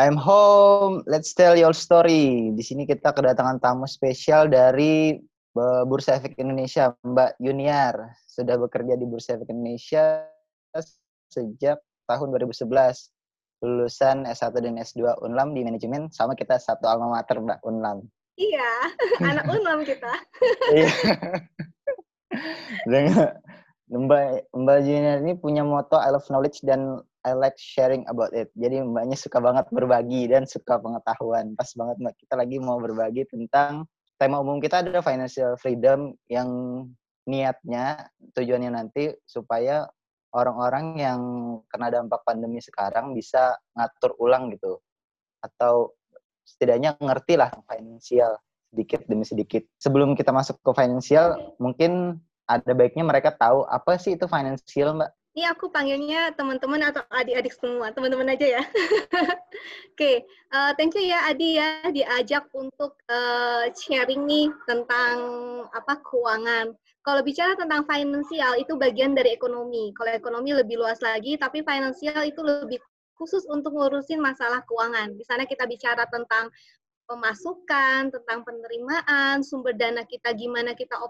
I'm home. Let's tell your story. Di sini kita kedatangan tamu spesial dari eh, Bursa Efek Indonesia, Mbak Yuniar. Sudah bekerja di Bursa Efek Indonesia sejak tahun 2011. Lulusan S1 dan S2 Unlam di manajemen sama kita satu alma mater, Mbak Unlam. Iya, anak Unlam kita. Iya. Dengan Mbak Mbak Yuniar ini punya moto I love knowledge dan I like sharing about it. Jadi mbaknya suka banget berbagi dan suka pengetahuan. Pas banget mbak kita lagi mau berbagi tentang tema umum kita adalah financial freedom yang niatnya tujuannya nanti supaya orang-orang yang kena dampak pandemi sekarang bisa ngatur ulang gitu atau setidaknya ngerti lah finansial sedikit demi sedikit. Sebelum kita masuk ke finansial, mungkin ada baiknya mereka tahu apa sih itu financial, Mbak? Ini aku panggilnya teman-teman atau adik-adik semua, teman-teman aja ya. Oke, okay. uh, eh, thank you ya Adi ya diajak untuk uh, sharing nih tentang apa keuangan. Kalau bicara tentang finansial itu bagian dari ekonomi. Kalau ekonomi lebih luas lagi, tapi finansial itu lebih khusus untuk ngurusin masalah keuangan. Di sana kita bicara tentang pemasukan, tentang penerimaan, sumber dana kita gimana kita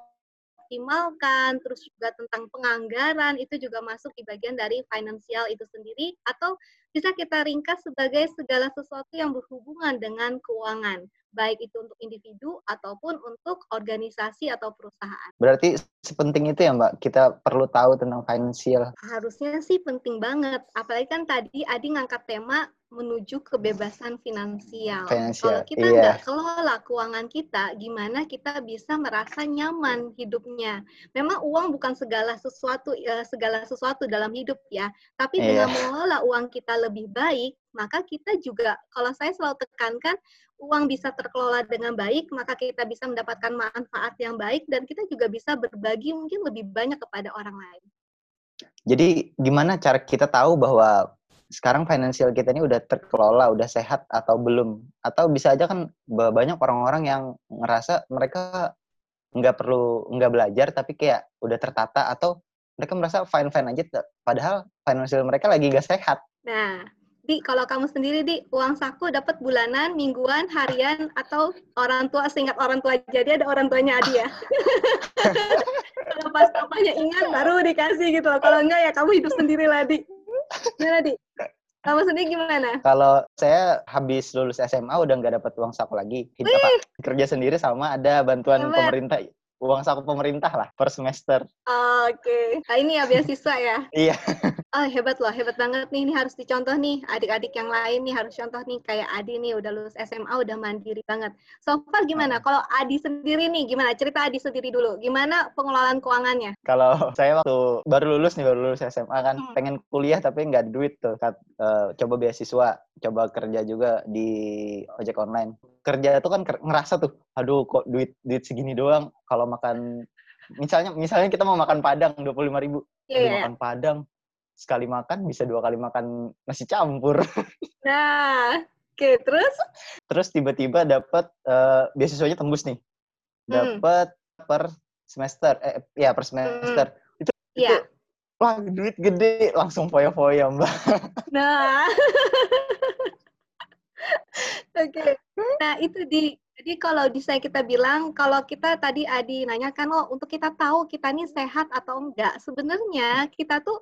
dioptimalkan, terus juga tentang penganggaran itu juga masuk di bagian dari finansial itu sendiri atau bisa kita ringkas sebagai segala sesuatu yang berhubungan dengan keuangan, baik itu untuk individu ataupun untuk organisasi atau perusahaan. Berarti sepenting itu ya Mbak, kita perlu tahu tentang finansial. Harusnya sih penting banget, apalagi kan tadi Adi ngangkat tema menuju kebebasan finansial. finansial Kalau kita iya. nggak kelola keuangan kita, gimana kita bisa merasa nyaman hidupnya? Memang uang bukan segala sesuatu uh, segala sesuatu dalam hidup ya, tapi iya. dengan mengelola uang kita lebih baik, maka kita juga kalau saya selalu tekankan uang bisa terkelola dengan baik, maka kita bisa mendapatkan manfaat yang baik dan kita juga bisa berbagi mungkin lebih banyak kepada orang lain. Jadi gimana cara kita tahu bahwa sekarang finansial kita ini udah terkelola, udah sehat atau belum? Atau bisa aja kan banyak orang-orang yang ngerasa mereka nggak perlu nggak belajar tapi kayak udah tertata atau mereka merasa fine fine aja padahal finansial mereka lagi gak sehat. Nah, di kalau kamu sendiri di uang saku dapat bulanan, mingguan, harian atau orang tua seingat orang tua jadi ada orang tuanya Adi ya. kalau pas papanya ingat baru dikasih gitu. Kalau enggak ya kamu hidup sendiri lah di. Gimana di? Kamu sendiri gimana? Kalau saya habis lulus SMA udah nggak dapat uang saku lagi. Hidup apa? Kerja sendiri sama ada bantuan pemerintah uang saku pemerintah lah per semester. Oke, okay. nah, ini ya beasiswa ya? iya. oh hebat loh, hebat banget nih. Ini harus dicontoh nih, adik-adik yang lain nih harus contoh nih. Kayak Adi nih udah lulus SMA, udah mandiri banget. So far gimana? Kalau Adi sendiri nih, gimana? Cerita Adi sendiri dulu. Gimana pengelolaan keuangannya? Kalau saya waktu baru lulus nih, baru lulus SMA kan, hmm. pengen kuliah tapi nggak duit tuh. Uh, coba beasiswa, coba kerja juga di ojek online kerja itu kan ngerasa tuh, aduh kok duit duit segini doang kalau makan misalnya misalnya kita mau makan padang dua puluh lima ribu, yeah. Makan padang sekali makan bisa dua kali makan nasi campur. Nah, oke okay, terus? Terus tiba-tiba dapat uh, beasiswanya tembus nih, dapat hmm. per semester, eh ya per semester hmm. itu, yeah. itu wah duit gede langsung foya-foya mbak. Nah. Oke. Okay. Nah, itu di jadi kalau bisa kita bilang kalau kita tadi Adi nanyakan oh untuk kita tahu kita ini sehat atau enggak, sebenarnya kita tuh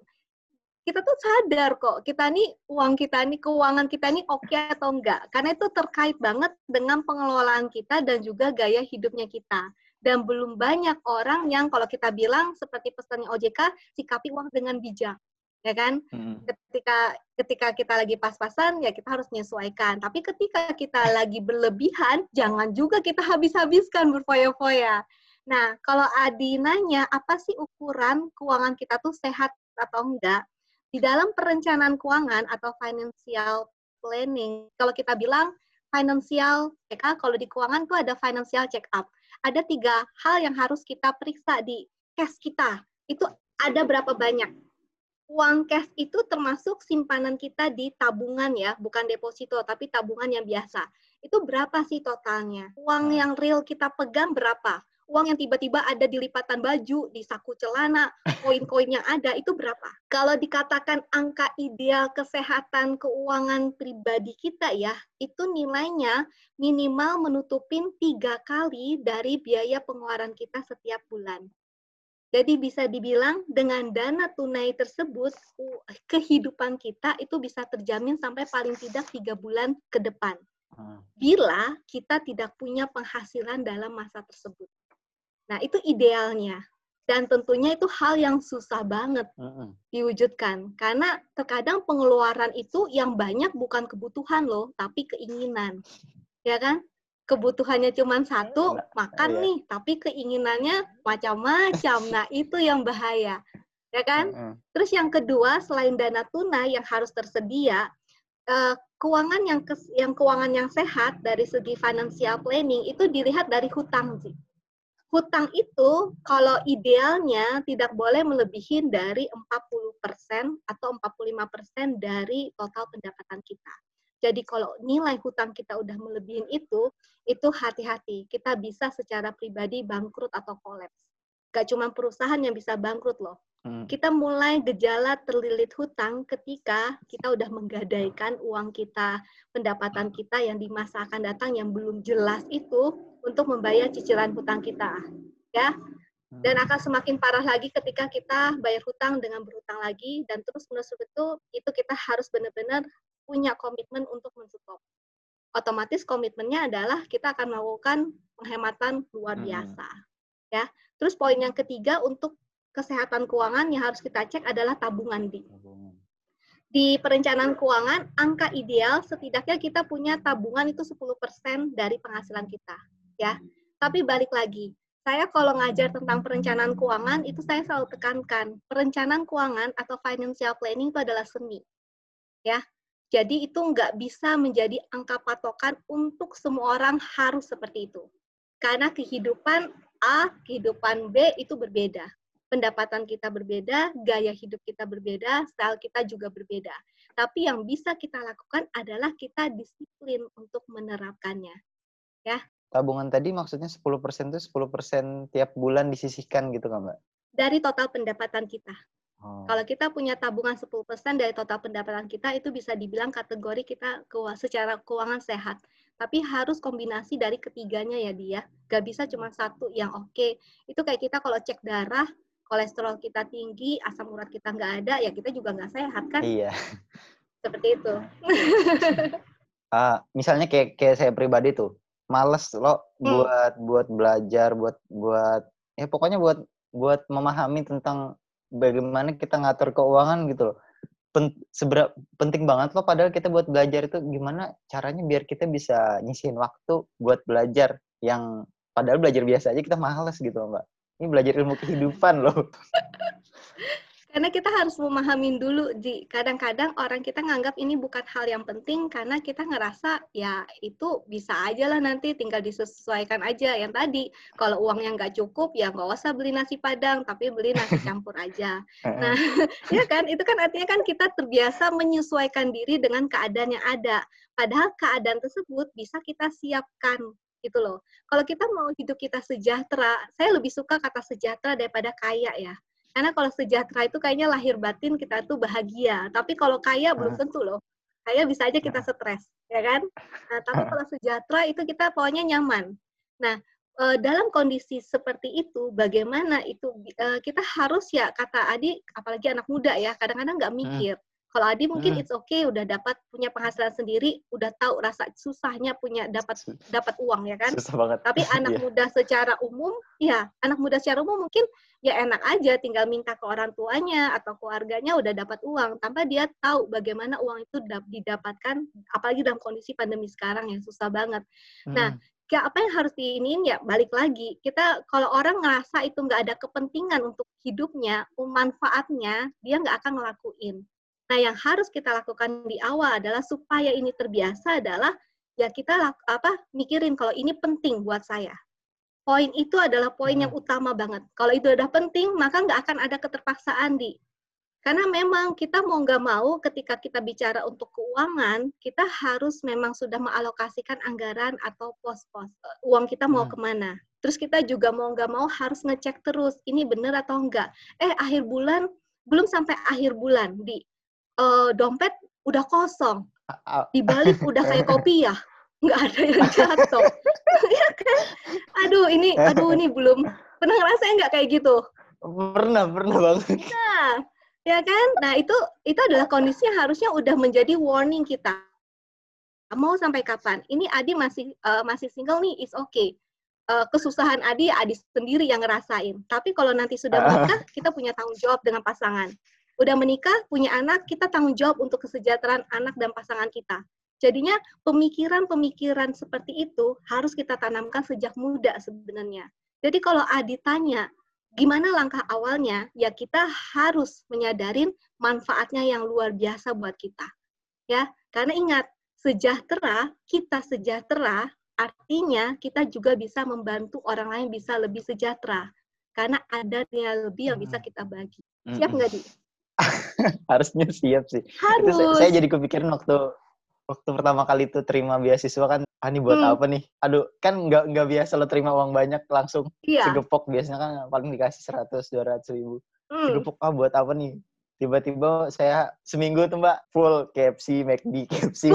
kita tuh sadar kok kita nih uang kita nih keuangan kita nih oke okay atau enggak karena itu terkait banget dengan pengelolaan kita dan juga gaya hidupnya kita dan belum banyak orang yang kalau kita bilang seperti pesannya OJK sikapi uang dengan bijak ya kan? Hmm. Ketika ketika kita lagi pas-pasan ya kita harus menyesuaikan. Tapi ketika kita lagi berlebihan, jangan juga kita habis-habiskan berfoya-foya. Nah, kalau Adi nanya apa sih ukuran keuangan kita tuh sehat atau enggak? Di dalam perencanaan keuangan atau financial planning, kalau kita bilang financial check up, kalau di keuangan tuh ada financial check up. Ada tiga hal yang harus kita periksa di cash kita. Itu ada berapa banyak? Uang cash itu termasuk simpanan kita di tabungan ya, bukan deposito, tapi tabungan yang biasa. Itu berapa sih totalnya? Uang yang real kita pegang berapa? uang yang tiba-tiba ada di lipatan baju, di saku celana, koin-koin yang ada itu berapa? Kalau dikatakan angka ideal kesehatan keuangan pribadi kita ya, itu nilainya minimal menutupin tiga kali dari biaya pengeluaran kita setiap bulan. Jadi bisa dibilang dengan dana tunai tersebut kehidupan kita itu bisa terjamin sampai paling tidak tiga bulan ke depan. Hmm. Bila kita tidak punya penghasilan dalam masa tersebut. Nah itu idealnya. Dan tentunya itu hal yang susah banget hmm. diwujudkan. Karena terkadang pengeluaran itu yang banyak bukan kebutuhan loh, tapi keinginan. Ya kan? Kebutuhannya cuma satu, makan iya. nih, tapi keinginannya macam-macam. Nah, itu yang bahaya. Ya kan? Terus yang kedua, selain dana tunai yang harus tersedia, uh, keuangan yang kes, yang keuangan yang sehat dari segi financial planning itu dilihat dari hutang sih. Hutang itu kalau idealnya tidak boleh melebihi dari 40% atau 45% dari total pendapatan kita. Jadi kalau nilai hutang kita udah melebihin itu, itu hati-hati. Kita bisa secara pribadi bangkrut atau kolaps. Gak cuma perusahaan yang bisa bangkrut loh. Hmm. Kita mulai gejala terlilit hutang ketika kita udah menggadaikan uang kita, pendapatan kita yang di masa akan datang yang belum jelas itu untuk membayar cicilan hutang kita. Ya, dan hmm. akan semakin parah lagi ketika kita bayar hutang dengan berhutang lagi dan terus menerus itu itu kita harus benar-benar punya komitmen untuk menstop. Otomatis komitmennya adalah kita akan melakukan penghematan luar hmm. biasa. Ya. Terus poin yang ketiga untuk kesehatan keuangan yang harus kita cek adalah tabungan di. Di perencanaan keuangan, angka ideal setidaknya kita punya tabungan itu 10% dari penghasilan kita, ya. Tapi balik lagi, saya kalau ngajar tentang perencanaan keuangan itu saya selalu tekankan perencanaan keuangan atau financial planning itu adalah seni ya jadi itu nggak bisa menjadi angka patokan untuk semua orang harus seperti itu. Karena kehidupan A, kehidupan B itu berbeda. Pendapatan kita berbeda, gaya hidup kita berbeda, style kita juga berbeda. Tapi yang bisa kita lakukan adalah kita disiplin untuk menerapkannya. Ya. Tabungan tadi maksudnya 10% itu 10% tiap bulan disisihkan gitu kan, Mbak? Dari total pendapatan kita. Oh. Kalau kita punya tabungan 10% dari total pendapatan kita, itu bisa dibilang kategori kita secara keuangan sehat. Tapi harus kombinasi dari ketiganya ya dia. Gak bisa cuma satu yang oke. Okay. Itu kayak kita kalau cek darah, kolesterol kita tinggi, asam urat kita nggak ada, ya kita juga nggak sehat kan? Iya. Seperti itu. uh, misalnya kayak kayak saya pribadi tuh, males lo hmm. buat buat belajar, buat buat ya pokoknya buat buat memahami tentang bagaimana kita ngatur keuangan gitu loh. Pen, seberapa penting banget loh padahal kita buat belajar itu gimana caranya biar kita bisa nyisihin waktu buat belajar yang padahal belajar biasa aja kita males gitu loh, Mbak. Ini belajar ilmu kehidupan loh. Karena kita harus memahami dulu, Ji. Kadang-kadang orang kita nganggap ini bukan hal yang penting karena kita ngerasa ya itu bisa aja lah nanti tinggal disesuaikan aja. Yang tadi, kalau uangnya nggak cukup ya nggak usah beli nasi padang, tapi beli nasi campur aja. Nah, ya kan? Itu kan artinya kan kita terbiasa menyesuaikan diri dengan keadaan yang ada. Padahal keadaan tersebut bisa kita siapkan gitu loh. Kalau kita mau hidup kita sejahtera, saya lebih suka kata sejahtera daripada kaya ya. Karena kalau sejahtera itu kayaknya lahir batin kita tuh bahagia. Tapi kalau kaya belum tentu loh. Kaya bisa aja kita stres, ya kan? Nah, tapi kalau sejahtera itu kita pokoknya nyaman. Nah, eh, dalam kondisi seperti itu, bagaimana itu eh, kita harus ya kata Adi, apalagi anak muda ya, kadang-kadang nggak mikir. Kalau Adi mungkin hmm. it's okay udah dapat punya penghasilan sendiri, udah tahu rasa susahnya punya dapat dapat uang ya kan. Susah banget. Tapi anak yeah. muda secara umum, ya anak muda secara umum mungkin ya enak aja tinggal minta ke orang tuanya atau keluarganya udah dapat uang tanpa dia tahu bagaimana uang itu didapatkan apalagi dalam kondisi pandemi sekarang yang susah banget. Hmm. Nah, kayak apa yang harus diinin ya balik lagi kita kalau orang ngerasa itu nggak ada kepentingan untuk hidupnya manfaatnya dia nggak akan ngelakuin Nah, yang harus kita lakukan di awal adalah supaya ini terbiasa adalah ya kita apa mikirin kalau ini penting buat saya. Poin itu adalah poin yang hmm. utama banget. Kalau itu udah penting, maka nggak akan ada keterpaksaan di. Karena memang kita mau nggak mau ketika kita bicara untuk keuangan, kita harus memang sudah mengalokasikan anggaran atau pos-pos. Eh, uang kita mau hmm. ke mana. Terus kita juga mau nggak mau harus ngecek terus, ini benar atau enggak. Eh, akhir bulan, belum sampai akhir bulan, di uh, dompet udah kosong. Di balik udah kayak kopi ya, nggak ada yang jatuh. ya kan? Aduh, ini, aduh ini belum, pernah ngerasain nggak kayak gitu? Pernah, pernah banget. Nah, ya kan? Nah itu itu adalah kondisi yang harusnya udah menjadi warning kita. Mau sampai kapan? Ini Adi masih uh, masih single nih, is okay. Uh, kesusahan Adi, Adi sendiri yang ngerasain. Tapi kalau nanti sudah menikah, kita punya tanggung jawab dengan pasangan. Udah menikah, punya anak, kita tanggung jawab untuk kesejahteraan anak dan pasangan kita. Jadinya pemikiran-pemikiran seperti itu harus kita tanamkan sejak muda sebenarnya. Jadi kalau Adi tanya, gimana langkah awalnya? Ya kita harus menyadarin manfaatnya yang luar biasa buat kita. Ya, karena ingat, sejahtera, kita sejahtera artinya kita juga bisa membantu orang lain bisa lebih sejahtera. Karena ada nilai lebih yang bisa hmm. kita bagi. Siap nggak, Di? Harusnya siap sih. Harus. Itu saya, saya jadi kepikiran waktu waktu pertama kali itu terima beasiswa kan ah ini buat hmm. apa nih aduh kan nggak nggak biasa lo terima uang banyak langsung iya. segepok biasanya kan paling dikasih seratus dua ratus ribu hmm. segepok ah buat apa nih tiba-tiba saya seminggu tuh mbak full KFC McD KFC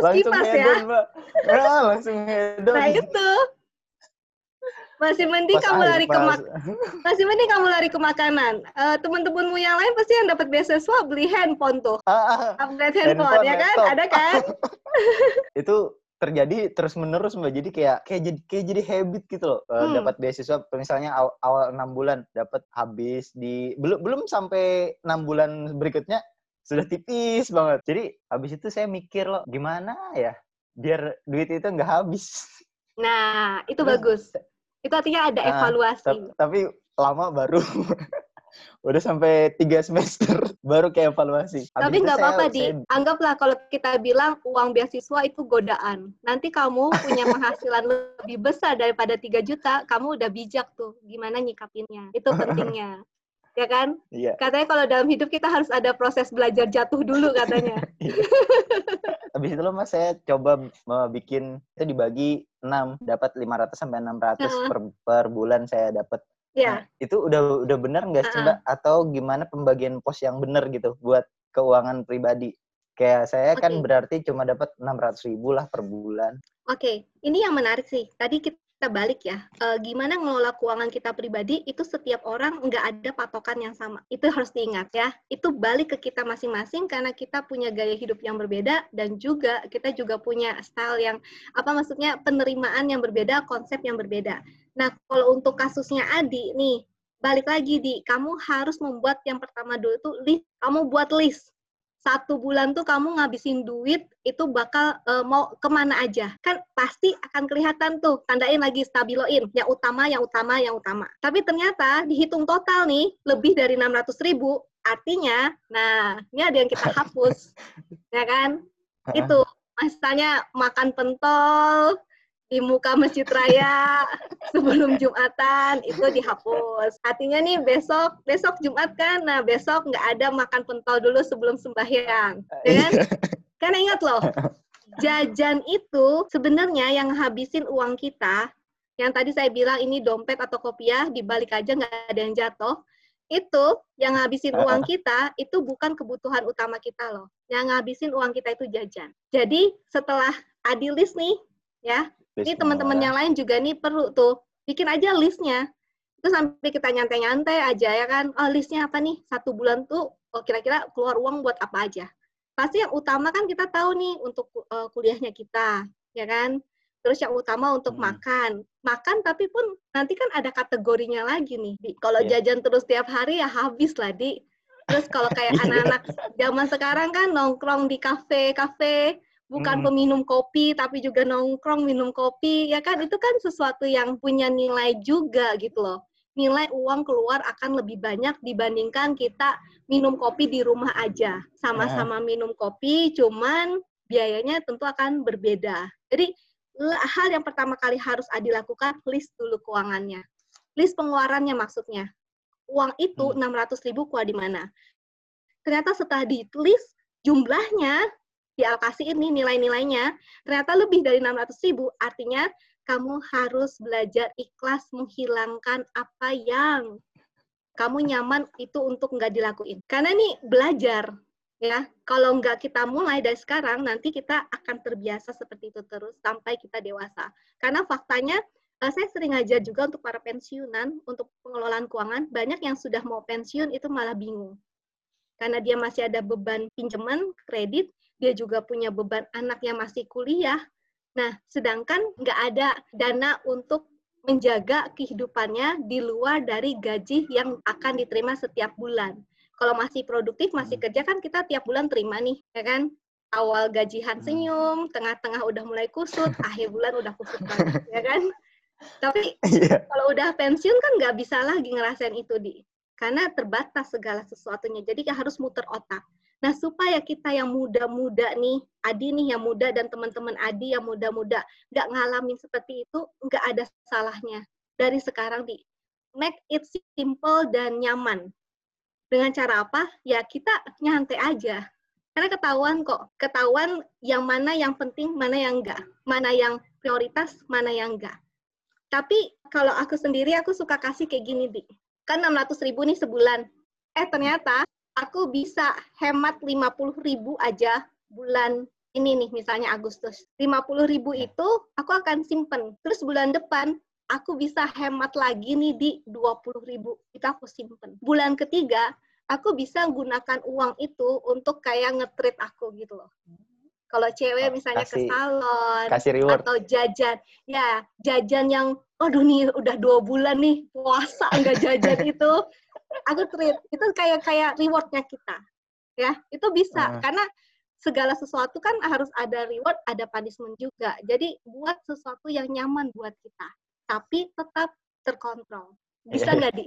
langsung hedon ya. mbak nah, langsung hedon nah itu masih mending pas kamu lari pas. ke mak masih mending kamu lari ke makanan. Uh, teman-temanmu yang lain pasti yang dapat beasiswa beli handphone tuh. Uh, Upgrade handphone, handphone ya kan? Ada kan? itu terjadi terus menerus mbak jadi kayak kayak jadi kayak jadi habit gitu loh uh, hmm. dapat beasiswa misalnya awal, awal 6 bulan dapat habis di belum belum sampai enam bulan berikutnya sudah tipis banget jadi habis itu saya mikir loh gimana ya biar duit itu nggak habis nah itu terus, bagus itu artinya ada nah, evaluasi. Tapi lama baru udah sampai tiga semester baru kayak evaluasi. Habis Tapi nggak apa-apa di saya... anggaplah kalau kita bilang uang beasiswa itu godaan. Nanti kamu punya penghasilan lebih besar daripada 3 juta, kamu udah bijak tuh gimana nyikapinnya. Itu pentingnya. Ya kan? Iya. Katanya kalau dalam hidup kita harus ada proses belajar jatuh dulu katanya. Iya. Habis itu loh mas saya coba bikin itu dibagi 6 dapat 500 sampai 600 uh-huh. per per bulan saya dapat. Yeah. Nah, itu udah udah benar nggak sih uh-huh. Mbak atau gimana pembagian pos yang benar gitu buat keuangan pribadi? Kayak saya okay. kan berarti cuma dapat 600 ribu lah per bulan. Oke, okay. ini yang menarik sih. Tadi kita kita balik ya, e, gimana ngelola keuangan kita pribadi itu setiap orang nggak ada patokan yang sama. Itu harus diingat ya. Itu balik ke kita masing-masing karena kita punya gaya hidup yang berbeda dan juga kita juga punya style yang apa maksudnya penerimaan yang berbeda, konsep yang berbeda. Nah, kalau untuk kasusnya Adi nih, balik lagi di kamu harus membuat yang pertama dulu tuh list. Kamu buat list satu bulan tuh kamu ngabisin duit itu bakal uh, mau ke mana aja? Kan pasti akan kelihatan tuh tandain lagi stabiloin yang utama yang utama yang utama. Tapi ternyata dihitung total nih lebih dari 600 ribu artinya nah ini ada yang kita hapus ya kan? Itu misalnya makan pentol di muka masjid raya sebelum Jumatan itu dihapus. Artinya nih besok besok Jumat kan, nah besok nggak ada makan pentol dulu sebelum sembahyang, ya kan? Karena ingat loh, jajan itu sebenarnya yang habisin uang kita, yang tadi saya bilang ini dompet atau kopiah dibalik aja nggak ada yang jatuh, itu yang ngabisin uang kita itu bukan kebutuhan utama kita loh. Yang ngabisin uang kita itu jajan. Jadi setelah adilis nih, ya ini teman-teman yang lain juga nih perlu tuh bikin aja listnya. Itu sampai kita nyantai-nyantai aja ya kan. Oh listnya apa nih? Satu bulan tuh oh, kira-kira keluar uang buat apa aja. Pasti yang utama kan kita tahu nih untuk uh, kuliahnya kita, ya kan? Terus yang utama untuk hmm. makan. Makan tapi pun nanti kan ada kategorinya lagi nih. Kalau yeah. jajan terus tiap hari ya habis lah, Di. Terus kalau kayak anak-anak zaman sekarang kan nongkrong di kafe-kafe, bukan hmm. peminum kopi tapi juga nongkrong minum kopi ya kan? Itu kan sesuatu yang punya nilai juga gitu loh. Nilai uang keluar akan lebih banyak dibandingkan kita minum kopi di rumah aja. Sama-sama minum kopi cuman biayanya tentu akan berbeda. Jadi hal yang pertama kali harus Adi lakukan list dulu keuangannya. List pengeluarannya maksudnya. Uang itu hmm. 600 ribu keluar di mana. Ternyata setelah ditulis jumlahnya di alokasi ini nilai-nilainya. Ternyata lebih dari 600 ribu artinya kamu harus belajar ikhlas menghilangkan apa yang kamu nyaman itu untuk nggak dilakuin. Karena ini belajar ya. Kalau nggak kita mulai dari sekarang nanti kita akan terbiasa seperti itu terus sampai kita dewasa. Karena faktanya uh, saya sering ngajar juga untuk para pensiunan untuk pengelolaan keuangan. Banyak yang sudah mau pensiun itu malah bingung. Karena dia masih ada beban pinjaman kredit dia juga punya beban anak yang masih kuliah nah sedangkan nggak ada dana untuk menjaga kehidupannya di luar dari gaji yang akan diterima setiap bulan. Kalau masih produktif, masih hmm. kerja kan kita tiap bulan terima nih, ya kan? Awal gajian hmm. senyum, tengah-tengah udah mulai kusut, akhir bulan udah kusut banget, ya kan? Tapi yeah. kalau udah pensiun kan nggak bisa lagi ngerasain itu di karena terbatas segala sesuatunya. Jadi harus muter otak. Nah, supaya kita yang muda-muda nih, Adi nih yang muda dan teman-teman Adi yang muda-muda nggak ngalamin seperti itu, nggak ada salahnya. Dari sekarang di make it simple dan nyaman. Dengan cara apa? Ya kita nyantai aja. Karena ketahuan kok, ketahuan yang mana yang penting, mana yang enggak. Mana yang prioritas, mana yang enggak. Tapi kalau aku sendiri, aku suka kasih kayak gini, Di. Kan 600 ribu nih sebulan. Eh, ternyata aku bisa hemat 50 ribu aja bulan ini nih, misalnya Agustus. 50 ribu ya. itu aku akan simpen. Terus bulan depan, aku bisa hemat lagi nih di 20 ribu. Itu aku simpen. Bulan ketiga, aku bisa gunakan uang itu untuk kayak ngetrit aku gitu loh. Kalau cewek oh, misalnya kasih, ke salon kasih reward. atau jajan, ya jajan yang, aduh nih udah dua bulan nih puasa nggak jajan itu, aku treat itu kayak kayak rewardnya kita, ya itu bisa uh. karena segala sesuatu kan harus ada reward, ada punishment juga. Jadi buat sesuatu yang nyaman buat kita, tapi tetap terkontrol. Bisa nggak di?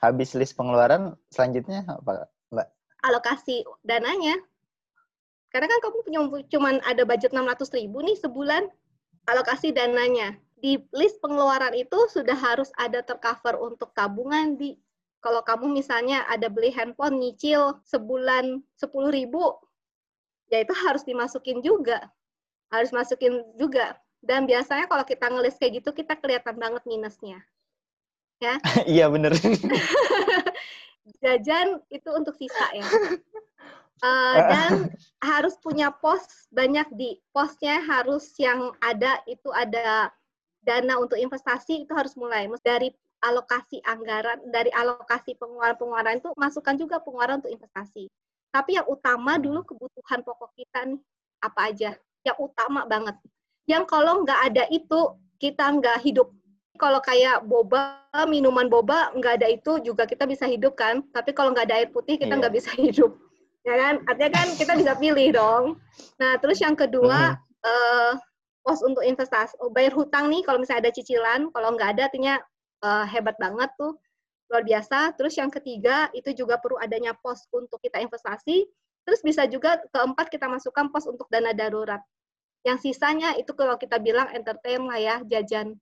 Habis list pengeluaran, selanjutnya apa, Mbak? Alokasi dananya karena kan kamu punya cuman ada budget 600 ribu nih sebulan, alokasi dananya. Di list pengeluaran itu sudah harus ada tercover untuk tabungan di kalau kamu misalnya ada beli handphone nyicil sebulan 10 ribu, ya itu harus dimasukin juga. Harus masukin juga. Dan biasanya kalau kita ngelis kayak gitu, kita kelihatan banget minusnya. Ya? Iya, bener. Jajan itu untuk sisa ya. Uh, dan harus punya pos banyak di posnya harus yang ada itu ada dana untuk investasi itu harus mulai. Dari alokasi anggaran dari alokasi pengeluaran pengeluaran itu masukkan juga pengeluaran untuk investasi. Tapi yang utama dulu kebutuhan pokok kita nih apa aja? Yang utama banget. Yang kalau nggak ada itu kita nggak hidup. Kalau kayak boba minuman boba nggak ada itu juga kita bisa hidup kan? Tapi kalau nggak ada air putih kita nggak yeah. bisa hidup. Ya kan? Artinya kan kita bisa pilih dong. Nah terus yang kedua mm-hmm. uh, pos untuk investasi oh, bayar hutang nih kalau misalnya ada cicilan kalau nggak ada artinya uh, hebat banget tuh luar biasa. Terus yang ketiga itu juga perlu adanya pos untuk kita investasi. Terus bisa juga keempat kita masukkan pos untuk dana darurat. Yang sisanya itu kalau kita bilang entertain lah ya jajan.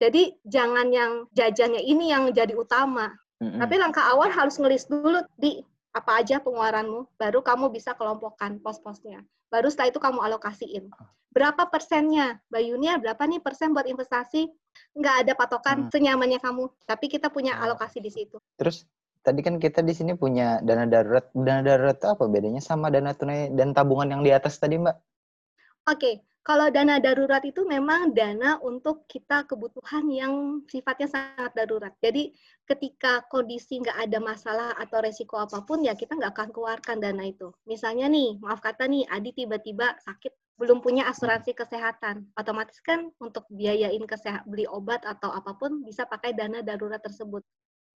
Jadi jangan yang jajannya ini yang jadi utama. Mm-hmm. tapi langkah awal harus ngelis dulu di apa aja pengeluaranmu, baru kamu bisa kelompokkan pos-posnya. Baru setelah itu kamu alokasiin. Berapa persennya? Bayunya berapa nih persen buat investasi? Nggak ada patokan hmm. senyamannya kamu, tapi kita punya alokasi di situ. Terus tadi kan kita di sini punya dana darurat. Dana darurat itu apa bedanya sama dana tunai dan tabungan yang di atas tadi, Mbak? Oke, okay. Kalau dana darurat itu memang dana untuk kita kebutuhan yang sifatnya sangat darurat. Jadi ketika kondisi nggak ada masalah atau resiko apa pun, ya kita nggak akan keluarkan dana itu. Misalnya nih, maaf kata nih, Adi tiba-tiba sakit, belum punya asuransi kesehatan. Otomatis kan untuk biayain kesehat, beli obat atau apa pun bisa pakai dana darurat tersebut.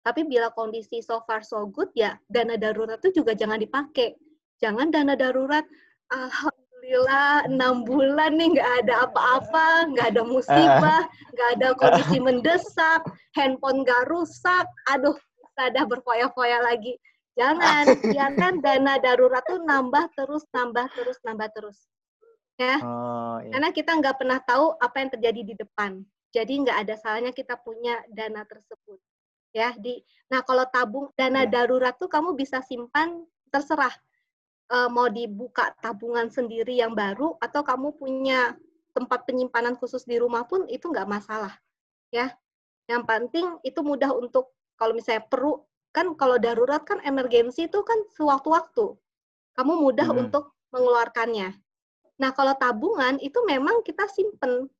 Tapi bila kondisi so far so good, ya dana darurat itu juga jangan dipakai. Jangan dana darurat, uh, Alhamdulillah enam bulan nih nggak ada apa-apa, nggak ada musibah, nggak ada kondisi mendesak, handphone nggak rusak, aduh sudah berfoya-foya lagi. Jangan, biarkan dana darurat tuh nambah terus, nambah terus, nambah terus. Ya, oh, iya. karena kita nggak pernah tahu apa yang terjadi di depan. Jadi nggak ada salahnya kita punya dana tersebut. Ya, di Nah, kalau tabung dana Ya. darurat tuh kamu bisa simpan terserah eh, mau dibuka tabungan sendiri yang baru atau kamu punya tempat penyimpanan khusus di rumah pun itu nggak masalah ya. Yang penting itu mudah untuk kalau misalnya perlu kan kalau darurat kan emergensi itu kan sewaktu-waktu. Kamu mudah Hmm. untuk mengeluarkannya. Nah kalau tabungan itu memang kita simpen.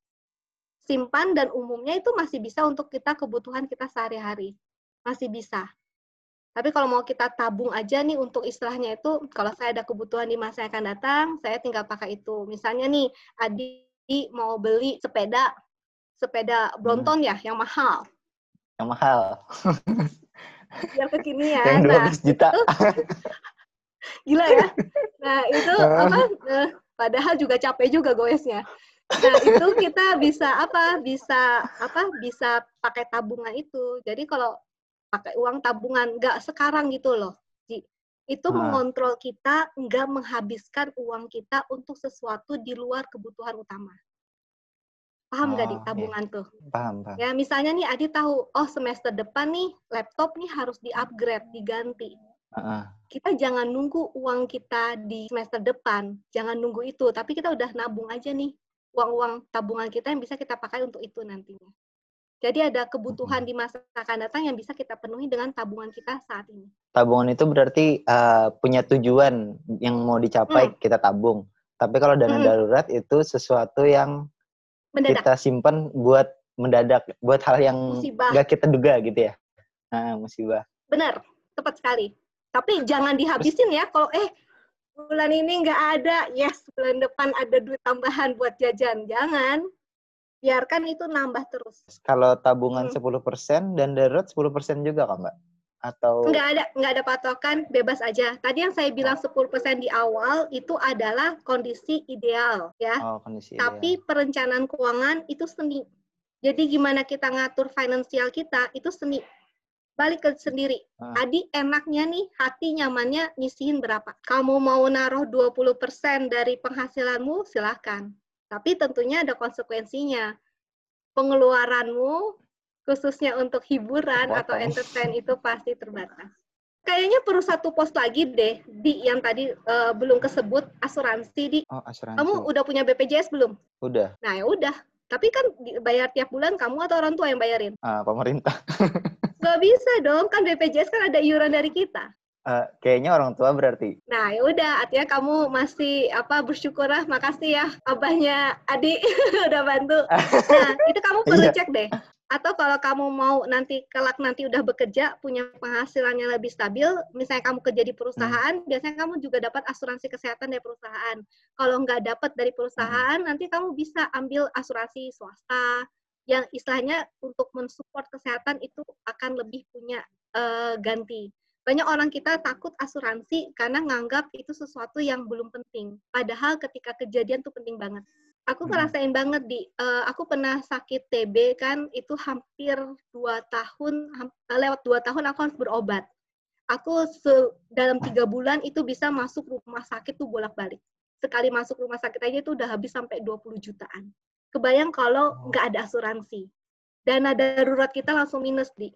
Simpan dan umumnya itu masih bisa untuk kita kebutuhan kita sehari-hari. Masih bisa tapi kalau mau kita tabung aja nih untuk istilahnya itu, kalau saya ada kebutuhan di masa yang akan datang, saya tinggal pakai itu. Misalnya nih, Adi mau beli sepeda, sepeda Brompton ya, yang mahal, Yang mahal. biar kekinian. Yang Nah, 12 juta. itu gila ya. Nah, itu apa? eh, padahal juga capek juga goesnya. Nah, itu kita bisa apa? Bisa apa? Bisa pakai tabungan itu. Jadi kalau pakai uang tabungan nggak sekarang gitu loh. Ji. Itu Ah. mengontrol kita nggak menghabiskan uang kita untuk sesuatu di luar kebutuhan utama. Paham nggak di Oh, iya. tabungan tuh? Paham, paham. Ya, misalnya nih Adi tahu, oh semester depan nih laptop nih harus di-upgrade, diganti. Heeh. Kita jangan nunggu uang kita di semester depan, jangan nunggu itu, tapi kita udah nabung aja nih uang-uang tabungan kita yang bisa kita pakai untuk itu nantinya. Jadi ada kebutuhan di masa akan datang yang bisa kita penuhi dengan tabungan kita saat ini. Tabungan itu berarti eh, punya tujuan yang mau dicapai Hmm. kita tabung. Tapi kalau dana Mm-mm. darurat itu sesuatu yang Mendadak kita simpan buat mendadak, buat hal yang musibah. nggak kita duga gitu ya. Nah, musibah. Benar, tepat sekali. Tapi jangan dihabisin ya. Kalau eh bulan ini nggak ada, yes bulan depan ada duit tambahan buat jajan. Jangan. Biarkan itu nambah terus. Kalau tabungan Hmm. 10% dan darurat 10% juga kan, Mbak? Atau Nggak ada, nggak ada patokan, bebas aja. Tadi yang saya bilang 10% di awal itu adalah kondisi ideal ya. oh kondisi Tapi perencanaan keuangan itu seni. Jadi gimana kita ngatur finansial kita itu seni. Balik ke sendiri. Ah. Adi enaknya nih hati nyamannya nyisihin berapa. Kamu mau naruh 20% dari penghasilanmu silahkan. Tapi tentunya ada konsekuensinya. Pengeluaranmu khususnya untuk hiburan atau Potong. entertain itu pasti terbatas. Kayaknya perlu satu pos lagi deh di yang tadi eh, belum kesebut asuransi di. Oh, asuransi. Kamu udah punya BPJS belum? Udah, Nah ya udah. Tapi kan bayar tiap bulan kamu atau orang tua yang bayarin? ah, pemerintah. Gak bisa dong, kan BPJS kan ada iuran dari kita. Eh, kayaknya orang tua berarti. Nah ya udah, artinya kamu masih apa bersyukur lah, makasih ya abahnya adik udah bantu. Nah itu kamu perlu Iya. cek deh. Atau kalau kamu mau nanti kelak nanti udah bekerja punya penghasilannya lebih stabil, misalnya kamu kerja di perusahaan, biasanya kamu juga dapat asuransi kesehatan dari perusahaan. Kalau nggak dapat dari perusahaan, nanti kamu bisa ambil asuransi swasta yang istilahnya untuk mensupport kesehatan itu akan lebih punya eh, ganti. Banyak orang kita takut asuransi karena nganggap itu sesuatu yang belum penting. Padahal ketika kejadian tuh penting banget. Aku Hmm. ngerasain banget di, eh, aku pernah sakit TB kan itu hampir dua tahun, eh, lewat dua tahun aku harus berobat. Aku dalam tiga bulan itu bisa masuk rumah sakit tuh bolak-balik. Sekali masuk rumah sakit aja itu udah habis sampai 20 jutaan. Kebayang kalau Oh. nggak ada asuransi. Dana darurat kita langsung minus di.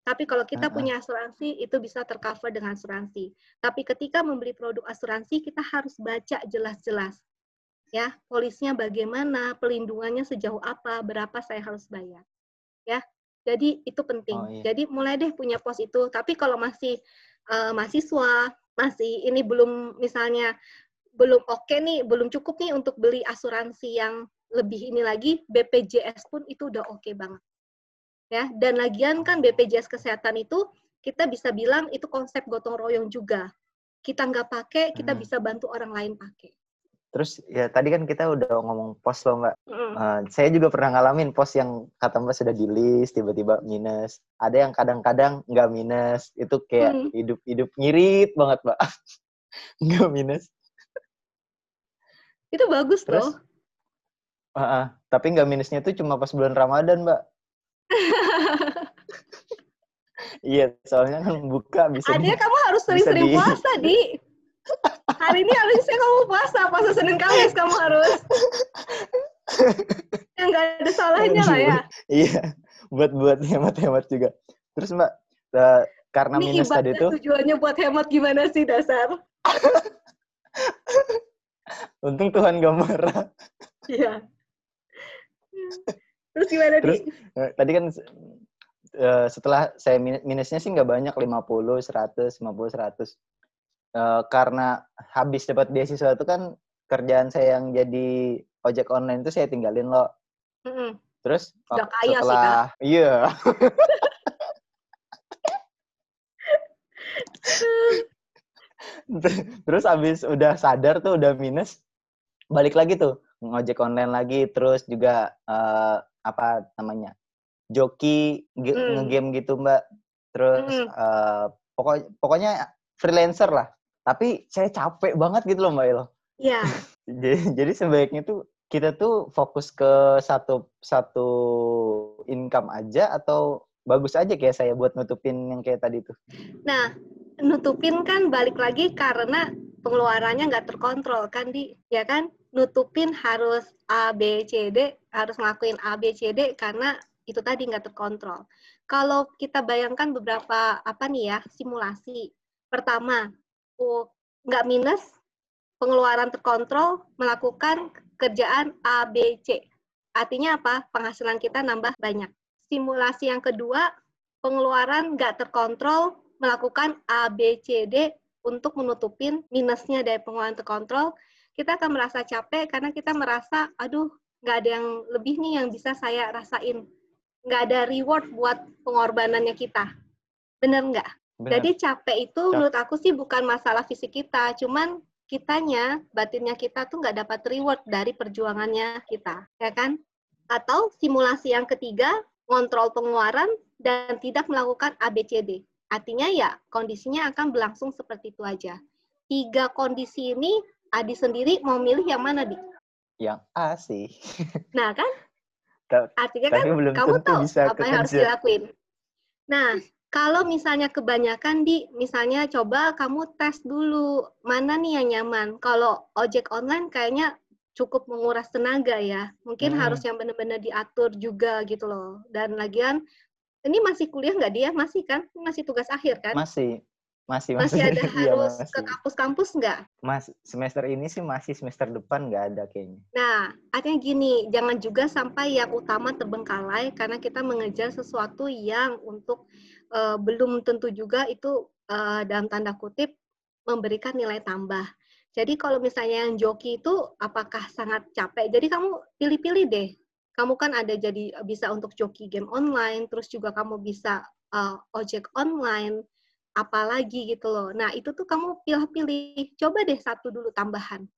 Tapi kalau kita Ah, ah. punya asuransi itu bisa tercover dengan asuransi. Tapi ketika membeli produk asuransi kita harus baca jelas-jelas. Ya, polisnya bagaimana, pelindungannya sejauh apa, berapa saya harus bayar. Ya. Jadi itu penting. Oh, iya. Jadi mulai deh punya pos itu. Tapi kalau masih eh, mahasiswa, masih ini belum misalnya belum oke nih, belum cukup nih untuk beli asuransi yang lebih ini lagi, BPJS pun itu udah oke banget. Ya, dan lagian kan BPJS kesehatan itu kita bisa bilang itu konsep gotong royong juga. Kita nggak pakai, kita Hmm. bisa bantu orang lain pakai. Terus ya tadi kan kita udah ngomong pos loh Mbak. Mm. Eh, saya juga pernah ngalamin pos yang kata Mbak sudah di list tiba-tiba minus. Ada yang kadang-kadang nggak minus. Itu kayak Hmm. hidup-hidup ngirit banget Mbak. nggak minus. Itu bagus Terus? loh. Heeh. tapi nggak minusnya itu cuma pas bulan Ramadan Mbak. Iya, soalnya kan buka bisa di- kamu harus sering-sering di- puasa, Di. Hari ini harusnya kamu puasa, puasa Senin Kamis kamu harus. yang nggak ada salahnya lah ya. Iya, buat buat hemat-hemat juga. terus mbak uh, karena Ini minus tadi tuh tujuannya buat hemat gimana sih dasar? untung Tuhan gak marah Iya. Terus gimana Terus, Di? Eh, tadi kan eh, setelah saya min- minusnya sih nggak banyak 50 100 50 100 Eh, karena habis dapat beasiswa itu kan kerjaan saya yang jadi ojek online itu saya tinggalin loh Mm-mm. terus Udah kaya sih, setelah iya. Terus habis udah sadar tuh udah minus balik lagi tuh ngojek online lagi. Terus juga eh, apa namanya joki ge- Hmm. ngegame gitu mbak terus Mm. eh, pokok pokoknya freelancer lah tapi saya capek banget gitu loh mbak Elo Iya. jadi, jadi sebaiknya tuh kita tuh fokus ke satu satu income aja atau bagus aja kayak saya buat nutupin yang kayak tadi tuh Nah, nutupin kan balik lagi karena pengeluarannya nggak terkontrol kan di ya kan nutupin harus A B C D harus ngelakuin A B C D karena itu tadi nggak terkontrol. Kalau kita bayangkan beberapa apa nih ya simulasi. Pertama, oh, nggak minus, pengeluaran terkontrol, melakukan kerjaan A B C. Artinya apa? Penghasilan kita nambah banyak. Simulasi yang kedua, pengeluaran nggak terkontrol, melakukan A, B, C, D untuk menutupin minusnya dari pengeluaran terkontrol, kita akan merasa capek karena kita merasa, aduh, nggak ada yang lebih nih yang bisa saya rasain. Nggak ada reward buat pengorbanannya kita. Bener nggak? Jadi capek itu Cap- menurut aku sih bukan masalah fisik kita, cuman kitanya, batinnya kita tuh nggak dapat reward dari perjuangannya kita, ya kan? Atau simulasi yang ketiga, ngontrol pengeluaran dan tidak melakukan ABCD. Artinya ya kondisinya akan berlangsung seperti itu aja. Tiga kondisi ini Adi sendiri mau milih yang mana, Di? yang A sih Nah kan, Ta- artinya kan tapi belum kamu tahu bisa apa yang harus dilakuin. Nah, kalau misalnya kebanyakan di, misalnya coba kamu tes dulu mana nih yang nyaman. Kalau ojek online kayaknya cukup menguras tenaga ya. Mungkin Hmm. harus yang benar-benar diatur juga gitu loh. Dan lagian, ini masih kuliah nggak dia? Masih kan? Ini Masih tugas akhir kan? masih masih Masih masih ada iya, harus ke masih. kampus-kampus nggak? Mas semester ini sih masih semester depan nggak ada kayaknya. Nah, artinya gini, jangan juga sampai yang utama terbengkalai karena kita mengejar sesuatu yang untuk eh, belum tentu juga itu eh, dalam tanda kutip memberikan nilai tambah. Jadi kalau misalnya yang joki itu apakah sangat capek? Jadi kamu pilih-pilih deh. Kamu kan ada jadi bisa untuk joki game online, terus juga kamu bisa eh, ojek online, apalagi gitu loh. Nah, itu tuh kamu pilih-pilih. Coba deh satu dulu tambahan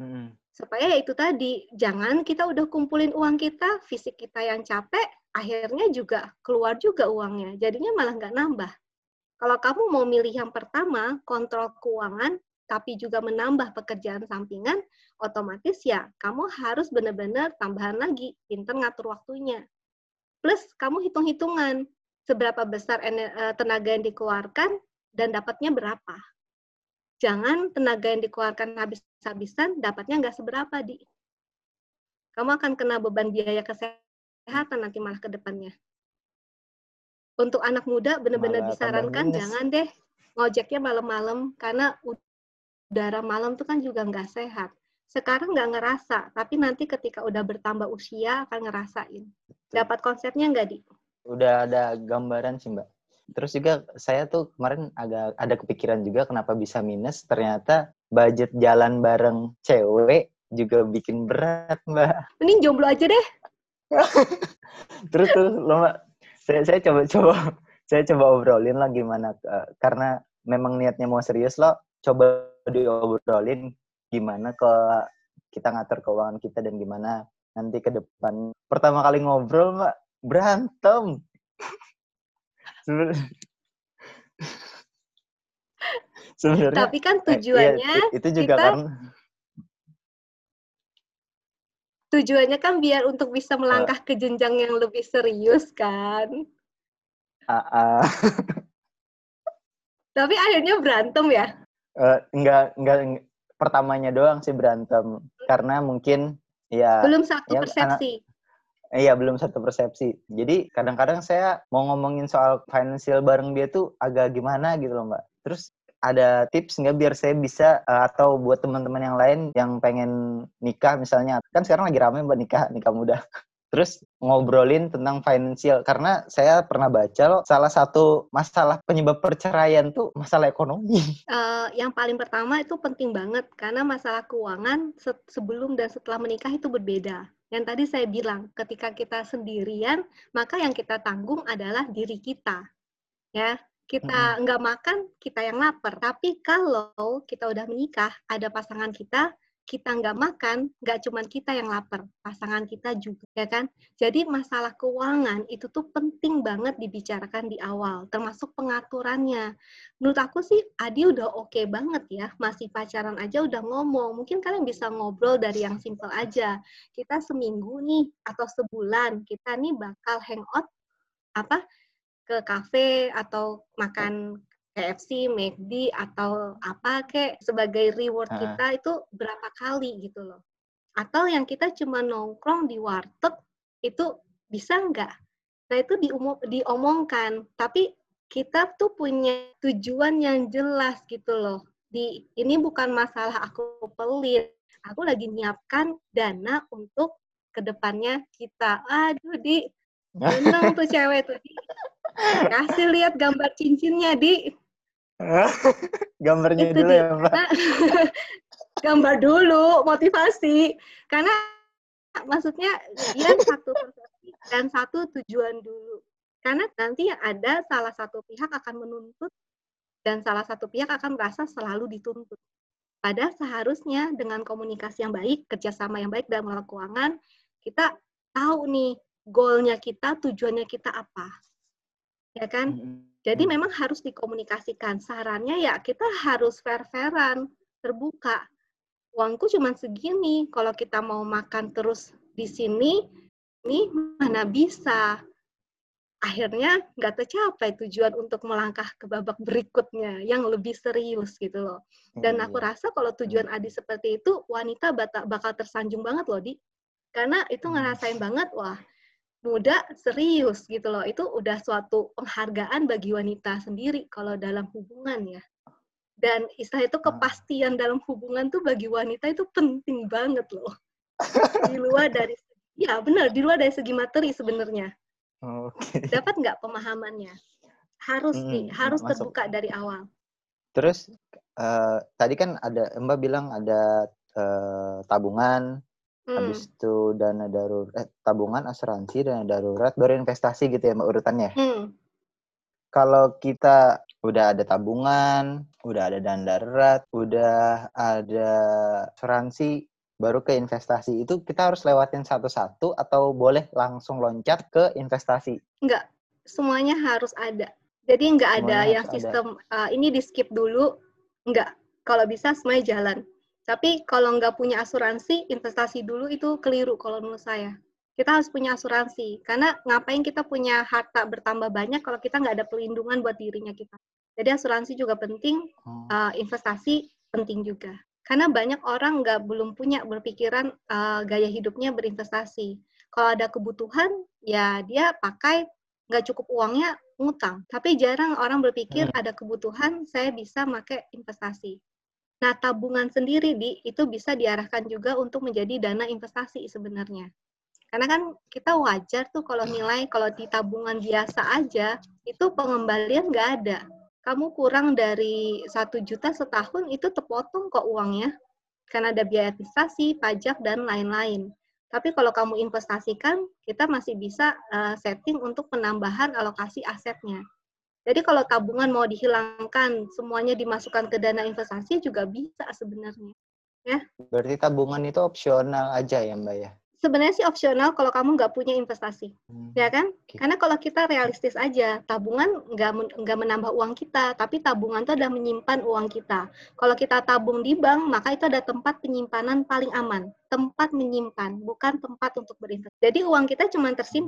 Mm-mm. supaya ya itu tadi jangan kita udah kumpulin uang kita fisik kita yang capek akhirnya juga keluar juga uangnya jadinya malah nggak nambah kalau kamu mau milih yang pertama kontrol keuangan tapi juga menambah pekerjaan sampingan otomatis ya kamu harus benar-benar tambahan lagi pinter ngatur waktunya plus kamu hitung-hitungan seberapa besar eh, tenaga yang dikeluarkan dan dapatnya berapa jangan tenaga yang dikeluarkan habis-habisan, dapatnya nggak seberapa, Di. Kamu akan kena beban biaya kesehatan nanti malah ke depannya. Untuk anak muda benar-benar disarankan jangan deh ngojeknya malam-malam karena udara malam tuh kan juga nggak sehat. Sekarang nggak ngerasa, tapi nanti ketika udah bertambah usia akan ngerasain. Dapat konsepnya nggak, Di? Udah ada gambaran sih mbak. Terus juga saya tuh kemarin agak ada kepikiran juga kenapa bisa minus. Ternyata budget jalan bareng cewek juga bikin berat mbak. Mending jomblo aja deh. Terus tuh lo mbak, saya, saya coba coba saya coba obrolin lah gimana eh, karena memang niatnya mau serius lo coba diobrolin gimana ke kita ngatur keuangan kita dan gimana nanti ke depan pertama kali ngobrol mbak berantem Seben- sebenarnya Tapi kan eh, iya, tujuannya i- itu juga kita- kan tujuannya kan biar untuk bisa melangkah ke jenjang yang lebih serius kan. ah, ah, Tapi akhirnya berantem ya. eh, enggak enggak eng- pertamanya doang sih berantem karena mungkin ya Belum satu ya, persepsi. Iya, belum satu persepsi. Jadi kadang-kadang saya mau ngomongin soal financial bareng dia tuh agak gimana gitu loh, Mbak. Terus ada tips nggak biar saya bisa uh, atau buat teman-teman yang lain yang pengen nikah misalnya kan sekarang lagi rame mbak nikah nikah muda terus ngobrolin tentang financial karena saya pernah baca loh salah satu masalah penyebab perceraian tuh masalah ekonomi. Uh, yang paling pertama itu penting banget karena masalah keuangan se sebelum dan setelah menikah itu berbeda. Yang tadi saya bilang ketika kita sendirian maka yang kita tanggung adalah diri kita, ya kita nggak makan kita yang lapar. Tapi kalau kita udah menikah ada pasangan kita kita nggak makan, nggak cuma kita yang lapar, pasangan kita juga, ya kan? Jadi masalah keuangan itu tuh penting banget dibicarakan di awal, termasuk pengaturannya. Menurut aku sih Adi udah oke okay banget ya, masih pacaran aja udah ngomong. Mungkin kalian bisa ngobrol dari yang simple aja. Kita seminggu nih atau sebulan kita nih bakal hangout apa ke kafe atau makan KFC, McD atau apa kek sebagai reward uh. kita itu berapa kali gitu loh. Atau yang kita cuma nongkrong di warteg itu bisa nggak? Nah itu diumum, diomongkan, tapi kita tuh punya tujuan yang jelas gitu loh. Di ini bukan masalah aku pelit, aku lagi nyiapkan dana untuk ke depannya kita. Aduh di, seneng tuh cewek tuh. Kasih lihat gambar cincinnya di Gambarnya itu dulu ya, Mbak. Gambar dulu, motivasi. Karena maksudnya dia satu persepsi dan satu tujuan dulu. Karena nanti yang ada salah satu pihak akan menuntut dan salah satu pihak akan merasa selalu dituntut. Padahal seharusnya dengan komunikasi yang baik, kerjasama yang baik dalam mengelola keuangan, kita tahu nih goalnya kita, tujuannya kita apa. Ya kan? Jadi hmm. Memang harus dikomunikasikan. Sarannya ya kita harus fair-fairan, terbuka. Uangku cuma segini. Kalau kita mau makan terus di sini, ini mana bisa. Akhirnya nggak tercapai tujuan untuk melangkah ke babak berikutnya yang lebih serius gitu loh. Dan aku iya. rasa kalau tujuan Adi seperti itu, wanita bakal tersanjung banget loh, Di. Karena itu hmm. ngerasain banget, wah muda serius gitu loh. Itu udah suatu penghargaan bagi wanita sendiri kalau dalam hubungan ya. Dan istilah itu ah. kepastian dalam hubungan tuh bagi wanita itu penting banget loh. Di luar dari ya benar di luar dari segi materi sebenarnya. Oke. Okay. Dapat nggak pemahamannya? Harus hmm, nih, harus masuk. terbuka dari awal. Terus uh, tadi kan ada Mbak bilang ada uh, tabungan, Hmm. Habis itu dana darurat, eh, tabungan, asuransi, dana darurat, baru investasi gitu ya mbak urutannya. Hmm. Kalau kita udah ada tabungan, udah ada dana darurat, udah ada asuransi, baru ke investasi itu kita harus lewatin satu-satu atau boleh langsung loncat ke investasi? Enggak, semuanya harus ada. Jadi enggak ada yang sistem ada. Uh, ini di skip dulu, enggak. Kalau bisa semuanya jalan. Tapi kalau nggak punya asuransi, investasi dulu itu keliru kalau menurut saya. Kita harus punya asuransi, karena ngapain kita punya harta bertambah banyak kalau kita nggak ada pelindungan buat dirinya kita. Jadi asuransi juga penting, uh, investasi penting juga. Karena banyak orang nggak belum punya berpikiran uh, gaya hidupnya berinvestasi. Kalau ada kebutuhan, ya dia pakai nggak cukup uangnya ngutang. Tapi jarang orang berpikir hmm. ada kebutuhan, saya bisa pakai investasi. Nah, tabungan sendiri di itu bisa diarahkan juga untuk menjadi dana investasi sebenarnya. Karena kan kita wajar tuh kalau nilai kalau di tabungan biasa aja itu pengembalian nggak ada. Kamu kurang dari satu juta setahun itu terpotong kok uangnya. Karena ada biaya administrasi, pajak, dan lain-lain. Tapi kalau kamu investasikan, kita masih bisa uh, setting untuk penambahan alokasi asetnya. Jadi kalau tabungan mau dihilangkan, semuanya dimasukkan ke dana investasi juga bisa sebenarnya. Ya. Berarti tabungan itu opsional aja ya Mbak ya? Sebenarnya sih opsional kalau kamu nggak punya investasi, hmm. ya kan? Okay. Karena kalau kita realistis aja, tabungan nggak nggak menambah uang kita, tapi tabungan itu adalah menyimpan uang kita. Kalau kita tabung di bank, maka itu ada tempat penyimpanan paling aman, tempat menyimpan, bukan tempat untuk berinvestasi. Jadi uang kita cuma tersimpan